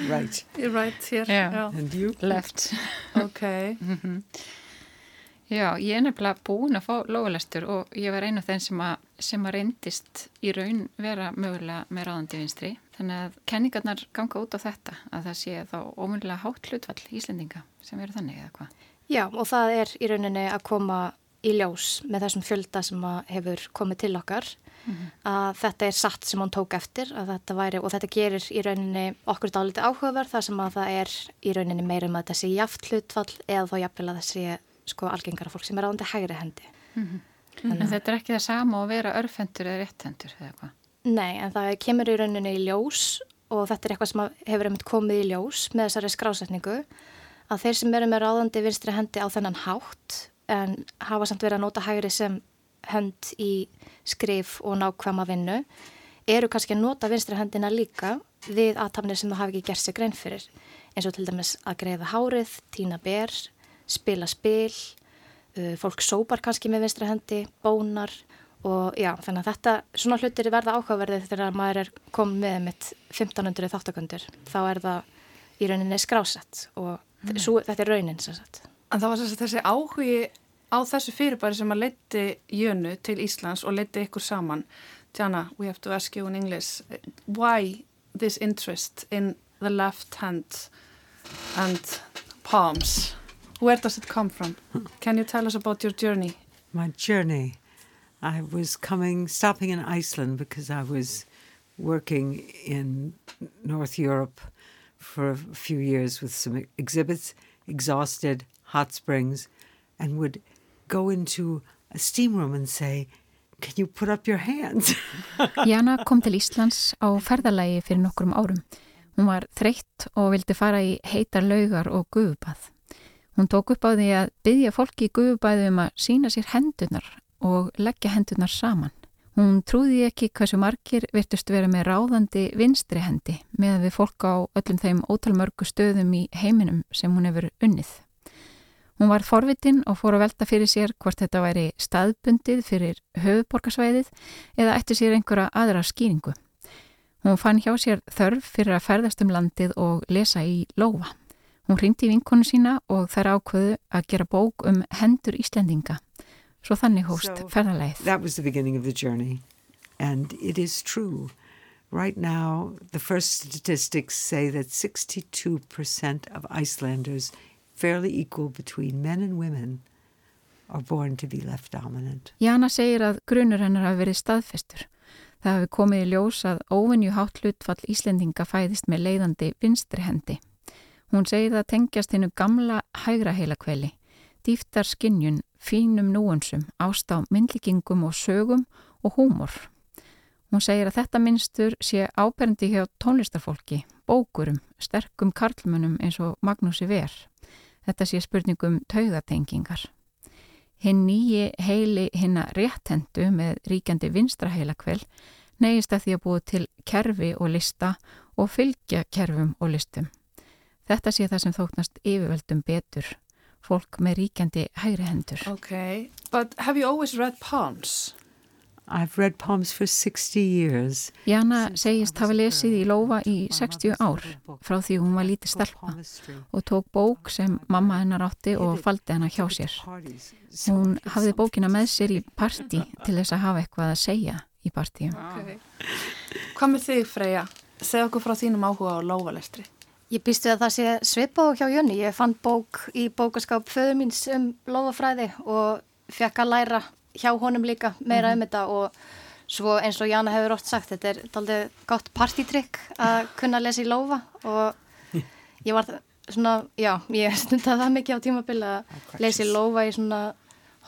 Right. You're right here. Já. Já. And you? Left. Ok. Já, ég er nefnilega búin að fá lóðalestur og ég var einu af þeim sem að, sem að reyndist í raun vera mögulega með ráðandi vinstri. Þannig að kenningarnar ganga út á þetta að það sé þá ómyndilega hátt hlutvall Íslendinga sem eru þannig eða hvað. Já og það er í rauninni að koma í ljós með þessum fjölda sem hefur komið til okkar að þetta er satt sem hún tók eftir þetta væri og þetta gerir í rauninni okkur dálítið áhugaverð þar sem að það er í rauninni meira um að þetta sé jaft hlutvall eða þá jafnvel að það sé sko algengara fólk sem er áðandi hægri hendi. En þetta er ekki það sama að vera örfendur eða rétthendur eða hvað. Nei en það kemur í rauninni í ljós og þetta er eitthvað sem hefur einmitt komið í ljós með þessari skrásetningu að þeir sem eru með ráðandi vinstri hendi á þennan hátt en hafa samt verið að nota hægri sem hönd í skrif og nákvæma vinnu eru kannski að nota vinstri hendina líka við aðtapnir sem það hafi ekki gert sig grein fyrir eins og til dæmis að greiða hárið, tína ber, spila spil, uh, fólk sópar kannski með vinstri hendi, bónar og já, þannig að þetta svona hlutir verða áhugaverðið þegar maður er komið með mitt 1500 þáttakundur þá er það í rauninni skrásett og mm. svo, þetta er raunin sem sagt. En það var þess að þessi áhugi á þessu fyrirbæri sem að leiti Jönu til Íslands og leiti ykkur saman. Jana, we have to ask you in English, why this interest in the left hand and palms? Where does it come from? Can you tell us about your journey? My journey. I was coming, stopping in Iceland because I was working in North Europe for a few years with some exhibits, exhausted, hot springs, and would go into a steam room and say, Can you put up your hands? Jana kom til Íslands á ferðalagi fyrir nokkrum árum. Hún var þreytt og vildi fara í heitar laugar og gufubað. Hún tók upp á því að byggja fólki í gufubæðu um að sína sér hendunar og leggja hendunar saman. Hún trúði ekki hversu margir virtust vera með ráðandi vinstri hendi með við fólk á öllum þeim ótalmörgu stöðum í heiminum sem hún hefur unnið. Hún var forvitin og fór að velta fyrir sér hvort þetta væri staðbundið fyrir höfuborgarsvæðið eða ætti sér einhverja aðra skýringu. Hún fann hjá sér þörf fyrir að ferðast um landið og lesa í Lófa. Hún hrindi í vinkonu sína og þær ákvöðu að gera bók um hendur Íslendinga. Svo þannig hóst so, ferðarleið. That was the beginning of the journey and it is true. Right now the first statistics say that 62% of Icelanders fairly equal between men and women are born to be left dominant. Jana segir að grunur hennar hafi verið staðfestur. Það hafi komið í ljós að óvinju hátlutfall Íslendinga fæðist með leiðandi vinstri hendi. Hún segir það tengjast hennu gamla hægra heilakveli, dýftar skinnjun, fínum núansum, ást á myndlíkingum og sögum og húmor. Hún segir að þetta minnstur sé áberendi hjá tónlistarfólki, bókurum, sterkum karlmunum eins og Magnúsi Verr. Þetta sé spurningum taugatengingar. Hinn nýji heili hinna réttendu með ríkjandi vinstraheilakvel neyist að því að búið til kerfi og lista og fylgja kerfum og listum. Þetta sé það sem þóknast yfirveldum betur, fólk með ríkjandi hægri hendur. Ok, but have you always read palms? I've read poems for 60 years. Jana segist hafa lesið í Lófa í 60 ár frá því hún var lítið stelpa og tók bók sem mamma hennar átti og faldi hennar hjá sér. Hún hafði bókina með sér í parti til þess að hafa eitthvað að segja í partíum. Okay. Hvað með þig Freyja? Segð okkur frá þínum áhuga á Lófalestri. Ég býstu að það sé svipa á hjá Jönni. Ég fann bók í bókaskáp föðu míns um Lófafræði og fekk að læra hjá honum líka meira mm -hmm. um þetta og svo eins og Jana hefur oft sagt þetta er doldið gott partytrykk að kunna lesa í lofa og ég var svona, já, ég stundaði það mikið á tímabil að lesa í lofa í svona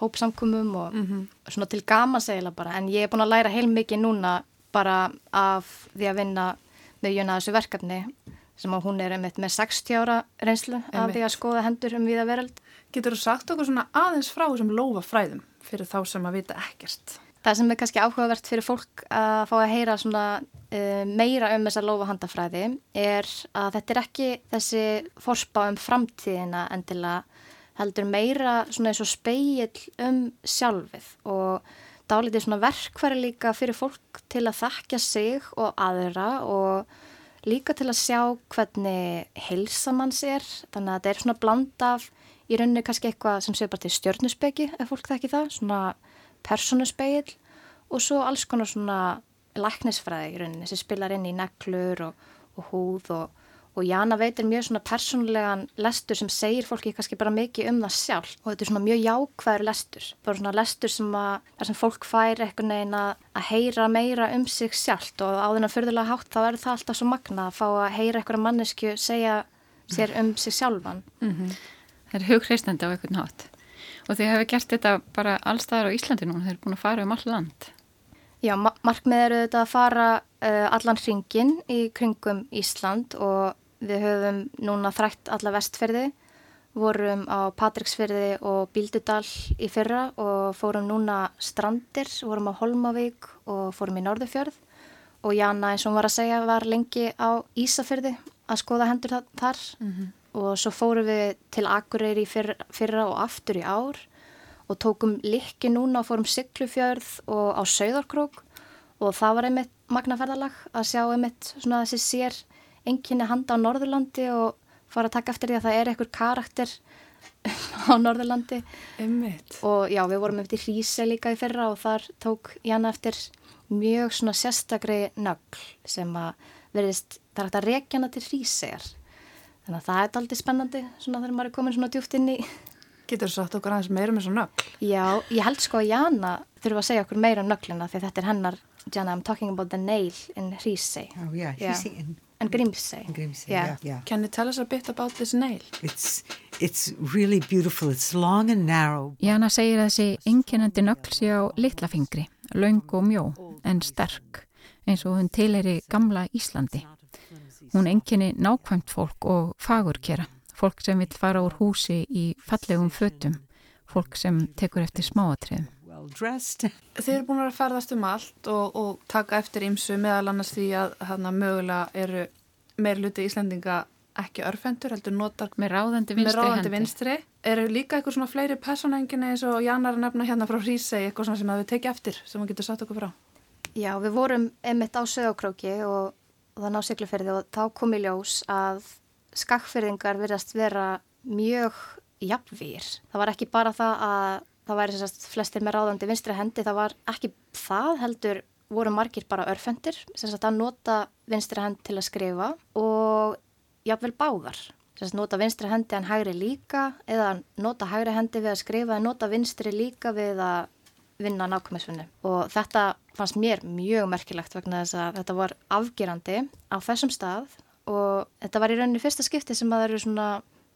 hópsamkumum og mm -hmm. svona til gama segila bara en ég er búin að læra heil mikið núna bara af því að vinna með Jana þessu verkefni sem að hún er einmitt með 60 ára reynslu einmitt. af því að skoða hendur um viða veröld Getur þú sagt okkur svona aðeins frá þessum lofa fræðum? fyrir þá sem að vita ekkert. Það sem er kannski áhugavert fyrir fólk að fá að heyra svona, uh, meira um þessa lofahandafræði er að þetta er ekki þessi forspá um framtíðina endilega heldur meira svona eins og speil um sjálfið og dálítið svona verkværi líka fyrir fólk til að þakka sig og aðra og líka til að sjá hvernig heilsamanns er. Þannig að þetta er svona bland af í rauninni kannski eitthvað sem séu bara til stjörnusbyggi ef fólk þekki það, svona personusbegil og svo alls konar svona læknisfræði í rauninni sem spilar inn í neklur og, og húð og, og Jana veitir mjög svona personlegan lestur sem segir fólki kannski bara mikið um það sjálf og þetta er svona mjög jákvæður lestur, bara svona lestur sem að þar sem fólk fær eitthvað neina að heyra meira um sig sjálft og á þennan förðulega hátt þá er það alltaf svo magna að fá að heyra eitthvað mannesku segja sér um sig sjálfan mm -hmm. Það er hugreistandi á einhvern hátt. Og þið hefur gert þetta bara allstaðar á Íslandi núna, þeir eru búin að fara um all land. Já, ma markmið eru þetta að fara allan hringin í kringum Ísland og við höfum núna þrætt alla vestferði, vorum á Patricksferði og Bíldudal í fyrra og fórum núna strandir, vorum á Holmavík og fórum í Norðufjörð og Jana eins og hún var að segja var lengi á Ísafyrði að skoða hendur þar. Mm -hmm og svo fórum við til Akureyri fyrra, fyrra og aftur í ár og tókum likki núna og fórum Siglufjörð og á Sauðarkrók og það var einmitt magnaferðalag að sjá einmitt svona þessi sér enginni handa á Norðurlandi og fara að taka eftir því að það er einhver karakter á Norðurlandi einmitt. og já við vorum eftir Hríse líka í fyrra og þar tók Janna eftir mjög svona sérstakri nögl sem að verðist, það er hægt að rekja hana til Hrísegar Þannig að það er aldrei spennandi svona þegar maður er komin svona djúft inn í Getur þú sagt okkur aðeins meira um þessu nögl? Já, ég held sko að Jana þurfa að segja okkur meira um nöglina því þetta er hennar Jana, I'm talking about the nail in Hrísei Oh yeah, Hrísei yeah. and Grímsei Grímsei, yeah. yeah, yeah Can you tell us a bit about this nail? It's, it's really beautiful, it's long and narrow Jana segir að þessi enginandi nögl sé á litla fingri, laung og mjó en sterk eins og hún tileri gamla Íslandi Hún enginni nákvæmt fólk og fagurkera, fólk sem vil fara úr húsi í fallegum fötum, fólk sem tekur eftir smáatriðum. Þið eru búin að ferðast um allt og, og taka eftir ímsu meðal annars því að hana, mögulega eru meir luti Íslandinga ekki örfendur, heldur notar með ráðandi vinstri, með ráðandi vinstri. eru líka eitthvað svona fleiri personenginni eins og Jannar nefna hérna frá Hrísei eitthvað svona sem að við tekja eftir sem við getum satt okkur frá Já, við vorum einmitt á sögokróki og, og það ná sigluferði og þá kom í ljós að skakkferðingar verðast vera mjög jafnvýr. Það var ekki bara það að það væri sérst flestir með ráðandi vinstri hendi, það var ekki það heldur voru margir bara örfendir sagt að nota vinstri hend til að skrifa og jafnvel báðar. Sagt nota vinstri hendi en hægri líka eða nota hægri hendi við að skrifa en nota vinstri líka við að vinna nákvæmisvinni og þetta fannst mér mjög merkilegt vegna þess að þetta var afgerandi á þessum stað og þetta var í rauninni fyrsta skipti sem að það eru svona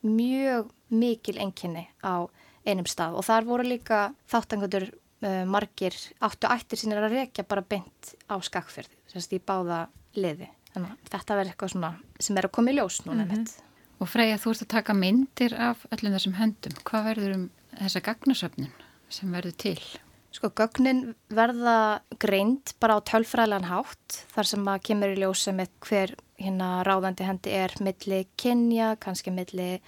mjög mikil enginni á einum stað og þar voru líka þáttangandur uh, margir áttu ættir sínir að rekja bara beint á skakferði, sérst í báða liði. Þannig að þetta verður eitthvað svona sem er að koma í ljós núna mm -hmm. Og Freyja, þú ert að taka myndir af öllum þessum höndum. Hvað verður um þessa gagnasöfnun sem verður til? Sko, gögnin verða greind bara á tölfræðilegan hátt þar sem að kemur í ljós sem hver hérna ráðandi hendi er milli kynja, kannski milli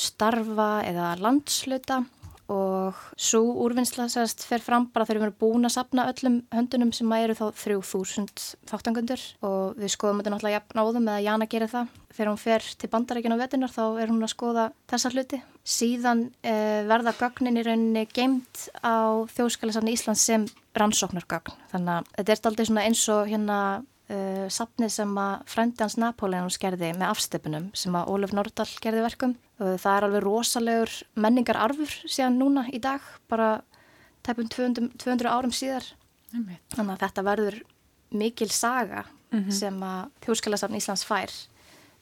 starfa eða landsluta og svo úrvinnsla sérst fer fram bara þegar við erum búin að sapna öllum höndunum sem eru þá 3000 þáttangundur og við skoðum þetta náttúrulega jafn áðum eða Jana gerir það. Þegar hún fer til bandarækina á vetunar þá er hún að skoða þessa hluti. Síðan eh, verða gögnin í rauninni geimt á þjóðskælisafni Íslands sem rannsóknargögn. Þannig að þetta er aldrei eins og hérna uh, safni sem að frændans Napoleon skerði með afstöpunum sem að Óluf Nordal gerði verkum. Uh, það er alveg rosalegur menningar arfur síðan núna í dag, bara tæpum 200, 200 árum síðar. Mm. Þannig að þetta verður mikil saga mm -hmm. sem að Þjóðskjálasafn Íslands fær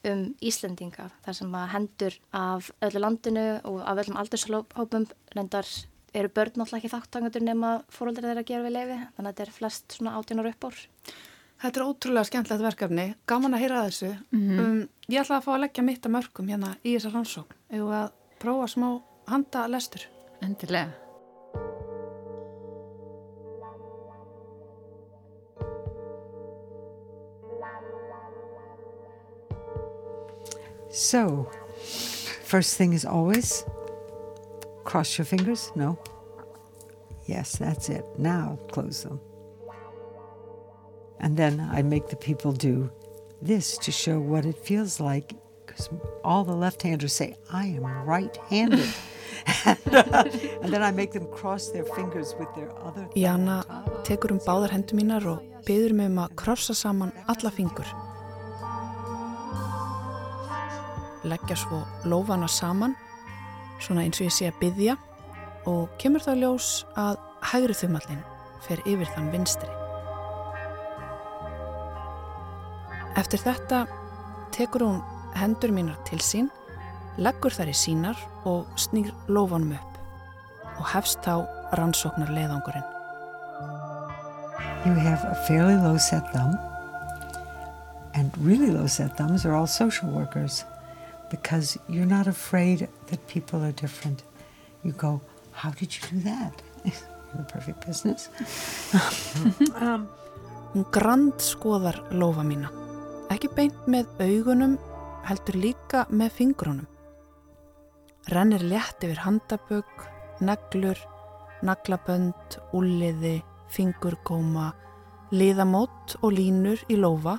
um Íslendinga þar sem að hendur af öllu landinu og af öllum aldurshópum reyndar eru börn náttúrulega ekki þáttangandur nema fóröldir þeirra að gera við leiði þannig að þetta er flest svona átjónar upp ár Þetta er ótrúlega skemmtilegt verkefni, gaman að heyra þessu. Mm -hmm. um, ég ætla að fá að leggja mitt að mörgum hérna í þessar rannsókn eða að prófa smá handa lestur. Endilega. So, first thing is always cross your fingers. No. Yes, that's it. Now close them. And then I make the people do this to show what it feels like because all the left-handers say, I am right-handed. and, uh, and then I make them cross their fingers with their other Jana tekur um báðar hendur mínar og byður mig um að krossa saman alla fingur. Leggja svo lófana saman, svona eins og ég sé að byðja og kemur þá ljós að hægri þumallin fer yfir þann vinstri. Eftir þetta tekur hún hendur mínar til sín, leggur þær í sínar og snýr lófanum upp og hefst þá rannsóknar leiðangurinn. You have a fairly low set thumb and really low set thumbs are all social workers because you're not afraid that people are different. You go, how did you do that? You're the perfect business. um, hún grand skoðar lófa mína ekki beint með augunum, heldur líka með fingrunum. Rennir létt yfir handabögg, neglur, naglabönd, úliði, fingurgóma, liðamót og línur í lofa,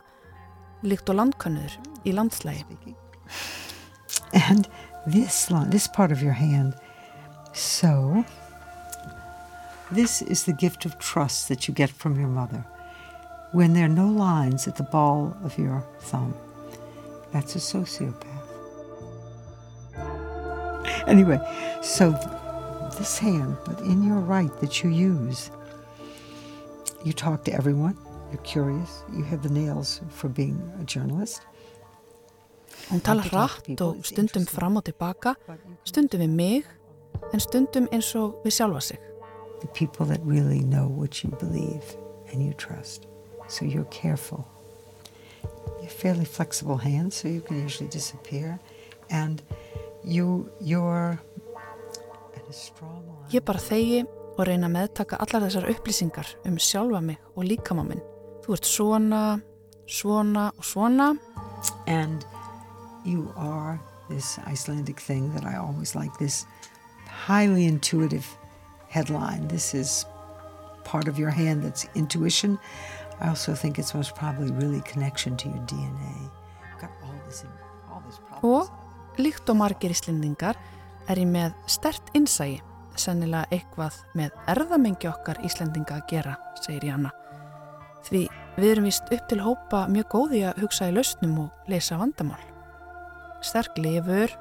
líkt og landkönnuður í landslægi. And this, this part of your hand, so this is the gift of trust that you get from your mother. When there are no lines at the ball of your thumb. That's a sociopath. Anyway, so this hand, but in your right that you use, you talk to everyone, you're curious, you have the nails for being a journalist. Hún talar hratt og stundum fram og tilbaka, stundum við mig, en stundum eins og við sjálfa sig. The people that really know what you believe and you trust. So you're careful. You have fairly flexible hands, so you can usually disappear, and you, you're at a strong line. Ég bara þegi og reyna að meðtaka allar þessar upplýsingar um sjálfa mig og líkamá minn. Þú ert svona, svona og svona. And you are this Icelandic thing that I always like, this highly intuitive headline. This is part of your hand that's intuition. I also think it's most probably really connection to your DNA. This, Og líkt og margir íslendingar er ég með stert innsægi, sennilega eitthvað með erðamengi okkar Íslendinga að gera, segir Janna. Því við erum vist upp til hópa mjög góði að hugsa í lausnum og lesa vandamál. Sterk lifur,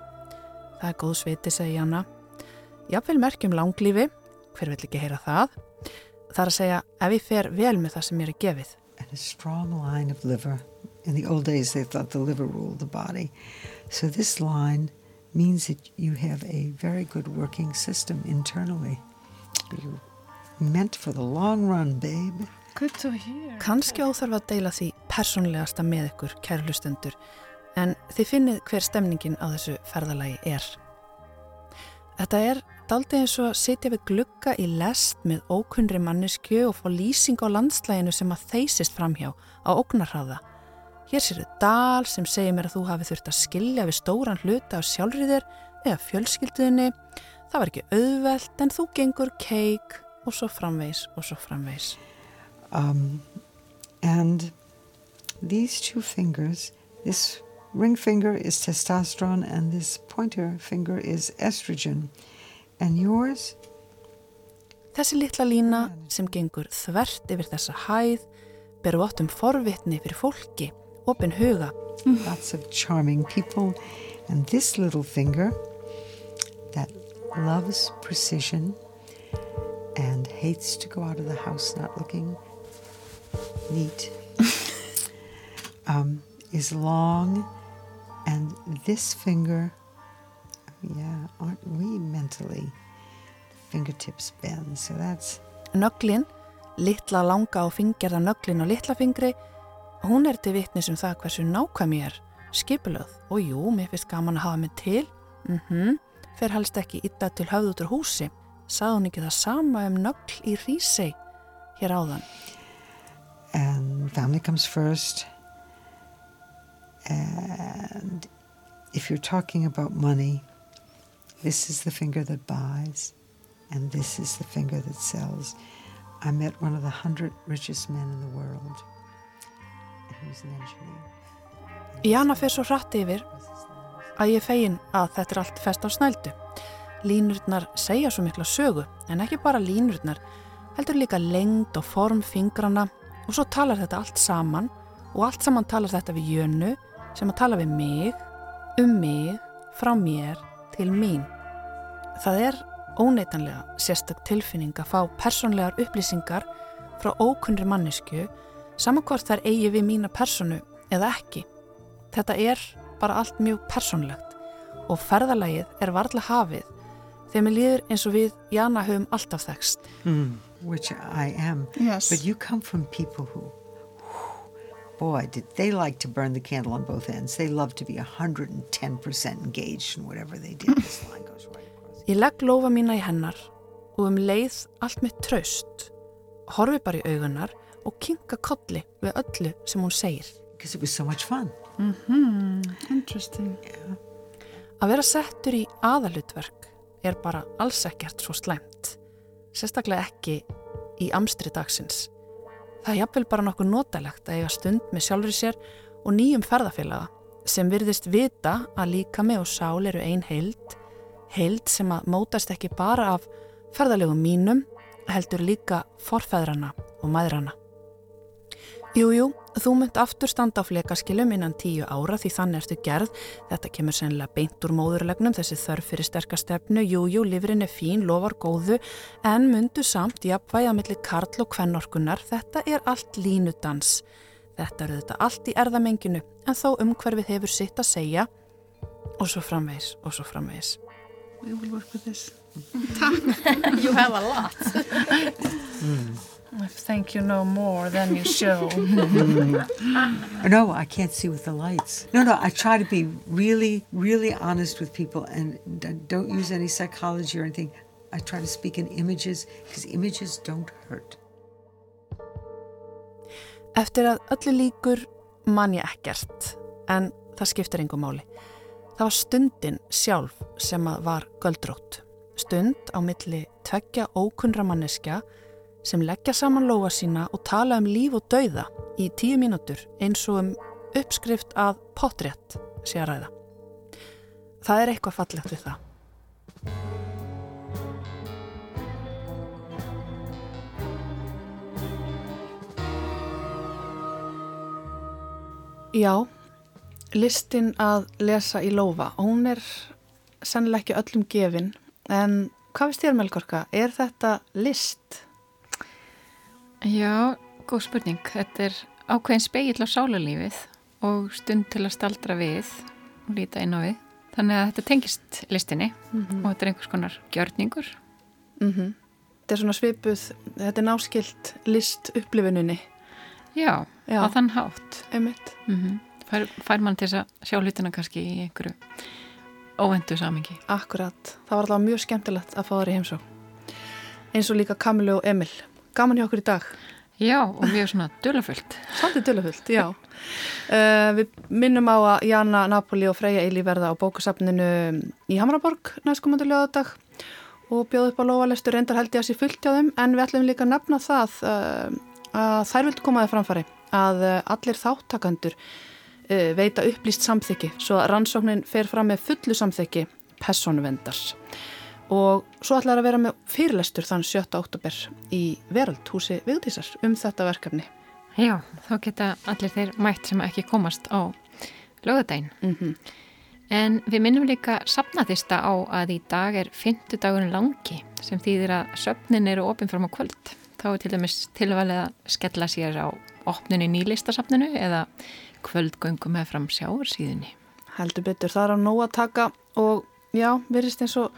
það er góð sveiti, segir Janna. Jáfnveil merkjum langlífi, hver vill ekki heyra það? Það er að segja ef ég fer vel með það sem ég er gefið. And a strong line of liver. In the old days they thought the liver ruled the body. So this line means that you have a very good working system internally. You're meant for the long run, babe. Good to hear. Kanski óþarf að deila því persónlegasta með ykkur, kærlustendur, en þið finnið hver stemningin á þessu ferðalagi er. Þetta er daldið eins og að sitja við glugga í lest með ókunnri manneskju og fá lýsing á landslæginu sem að þeysist framhjá á ógnarhraða. Hér sér þau dal sem segir mér að þú hafi þurft að skilja við stóran hluta á sjálfriðir eða fjölskylduðinni. Það var ekki auðvelt en þú gengur keik og svo framvegs og svo framvegs. Um, and these two fingers, this ring finger is testosterone and this pointer finger is estrogen. And yours? Þessi litla lína sem gengur þvert yfir þessa hæð beru óttum forvitni fyrir fólki, opin huga. Lots of charming people. And this little finger that loves precision and hates to go out of the house not looking neat um, is long. And this finger, yeah, aren't we mentally? Fingertips bend, so that's Nöglin, litla langa og fingerða nöglin og litla fingri, hún er til vitnis um það hversu nákvæm ég er, skipulöð og jú, mér finnst gaman að hafa mig til, mhm, mm fer helst ekki ytta til höfð út úr húsi, sað hún ekki það sama um nögl í Rísei hér áðan. And family comes first. And if you're talking about money, this is the finger that buys, and this is the finger that sells. I met one of the hundred richest men in the world, he was an engineer. Jana fer svo hratt yfir að ég fegin að þetta er allt fest á snældu. Línurnar segja svo mikla sögu, en ekki bara línurnar, heldur líka lengd og form fingrana og svo talar þetta allt saman og allt saman talar þetta við jönu sem að tala við mig, um mig, frá mér til mín. Það er óneitanlega sérstök tilfinning að fá personlegar upplýsingar frá ókunnri mannesku saman hvort þær eigi við mína personu eða ekki. Þetta er bara allt mjög personlegt og ferðalagið er varla hafið þegar mér líður eins og við Jana höfum alltaf þekst. Mm, which I am. Yes. But you come from people who, boy, did they like to burn the candle on both ends. They love to be 110% engaged in whatever they did. This line goes right across. Ég legg lofa mína í hennar og um leið allt mitt traust, horfi bara í augunar og kinka kolli við öllu sem hún segir. Because it was so much fun. Interesting. Að vera settur í aðalutverk er bara alls ekkert svo slæmt. Sérstaklega ekki í amstri dagsins. Það er jafnvel bara nokkuð notalegt að eiga stund með sjálfur sér og nýjum ferðafélaga sem virðist vita að líka með og sál eru ein heild, heild sem að mótast ekki bara af ferðalegum mínum, heldur líka forfæðrana og maðrana. Jújú, þú mynd aftur standa á flekaskilum innan tíu ára því þannig ertu gerð. Þetta kemur sennilega beint úr móðurlegnum, þessi þörf fyrir sterkastefnu. Jújú, livrin er fín, lofar góðu, en myndu samt jafnvæg að milli karl og kvennorkunar. Þetta er allt línudans. Þetta eru þetta allt í erðamenginu, en þó umhverfið hefur sitt að segja. Og svo framvegis, og svo framvegis. We will work with this. You have a lot. I think you know more than you show. No, I can't see with the lights. No, no, I try to be really, really honest with people and don't use any psychology or anything. I try to speak in images because images don't hurt. Eftir að öllu líkur man ég ekkert, en það skiptir engum máli. Það var stundin sjálf sem var göldrótt. Stund á milli tveggja ókunra manneskja sem leggja saman lóa sína og tala um líf og dauða í tíu mínútur eins og um uppskrift að potrétt sé að ræða. Það er eitthvað fallegt við það. Já, listin að lesa í Lófa, hún er sannlega ekki öllum gefin, en hvað finnst þér Melgorka? Er þetta list? Já, góð spurning. Þetta er ákveðin speill á sálarlífið og stund til að staldra við og líta inn á við. Þannig að þetta tengist listinni mm -hmm. og þetta er einhvers konar gjörningur. Mm -hmm. Þetta er svona svipuð, þetta er náskilt list upplifununni. Já, Já, á þann hátt. Emitt. Mm -hmm. fær, fær mann til að sjá hlutina kannski í einhverju óvendu samingi. Akkurat. Það var alltaf mjög skemmtilegt að fá það í heimsó. Eins og líka Kamilu og Emil. Gaman hjá okkur í dag. Já, og mjög svona dölufullt. Svolítið dölufullt, já. Uh, við minnum á að Jana Napoli og Freyja Eili verða á bókasafninu í Hamraborg næstkomandu lögadag og bjóð upp á lovalestur reyndar held ég að sé fullt hjá þeim en við ætlum líka að nefna það uh, að þær vildu komaði framfari að uh, allir þáttakandur veita upplýst samþyggi svo að rannsóknin fer fram með fullu samþyggi personvendars og svo ætlar að vera með fyrirlestur þann 7. oktober í Veraldhúsi Vigdísar um þetta verkefni. Já, þá geta allir þeir mætt sem ekki komast á lögadaginn. Mm -hmm. En við minnum líka sapnaðista á að í dag er fymtudagurinn langi sem þýðir að söpnin eru ofinfram á kvöld. Þá er til dæmis tilvalið að skella sér á opnunni nýlistasapninu eða kvöldgöngum með fram sjáursíðinni. Heldur betur, það er á nóg að taka og já, virðist eins og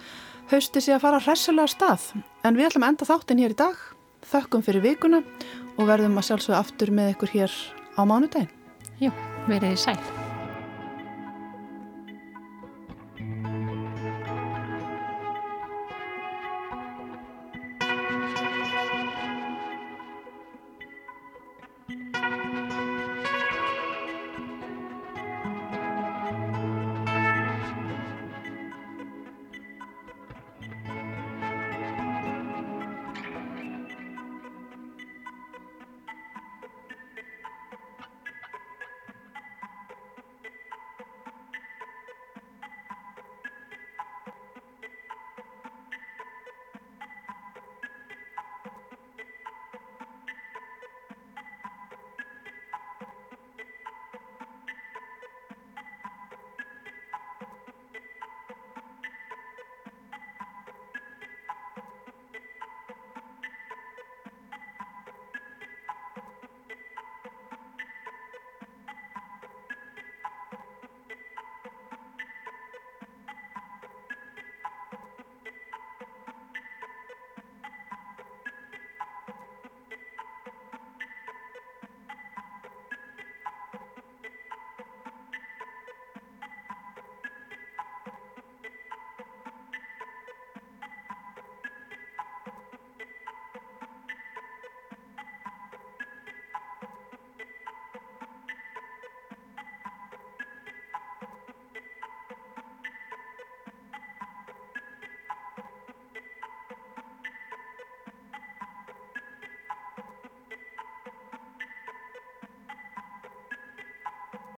hausti sé að fara hressilega stað. En við ætlum að enda þáttinn hér í dag, þökkum fyrir vikuna og verðum að sjálfsögja aftur með ykkur hér á mánudagin. Já, verið sæl.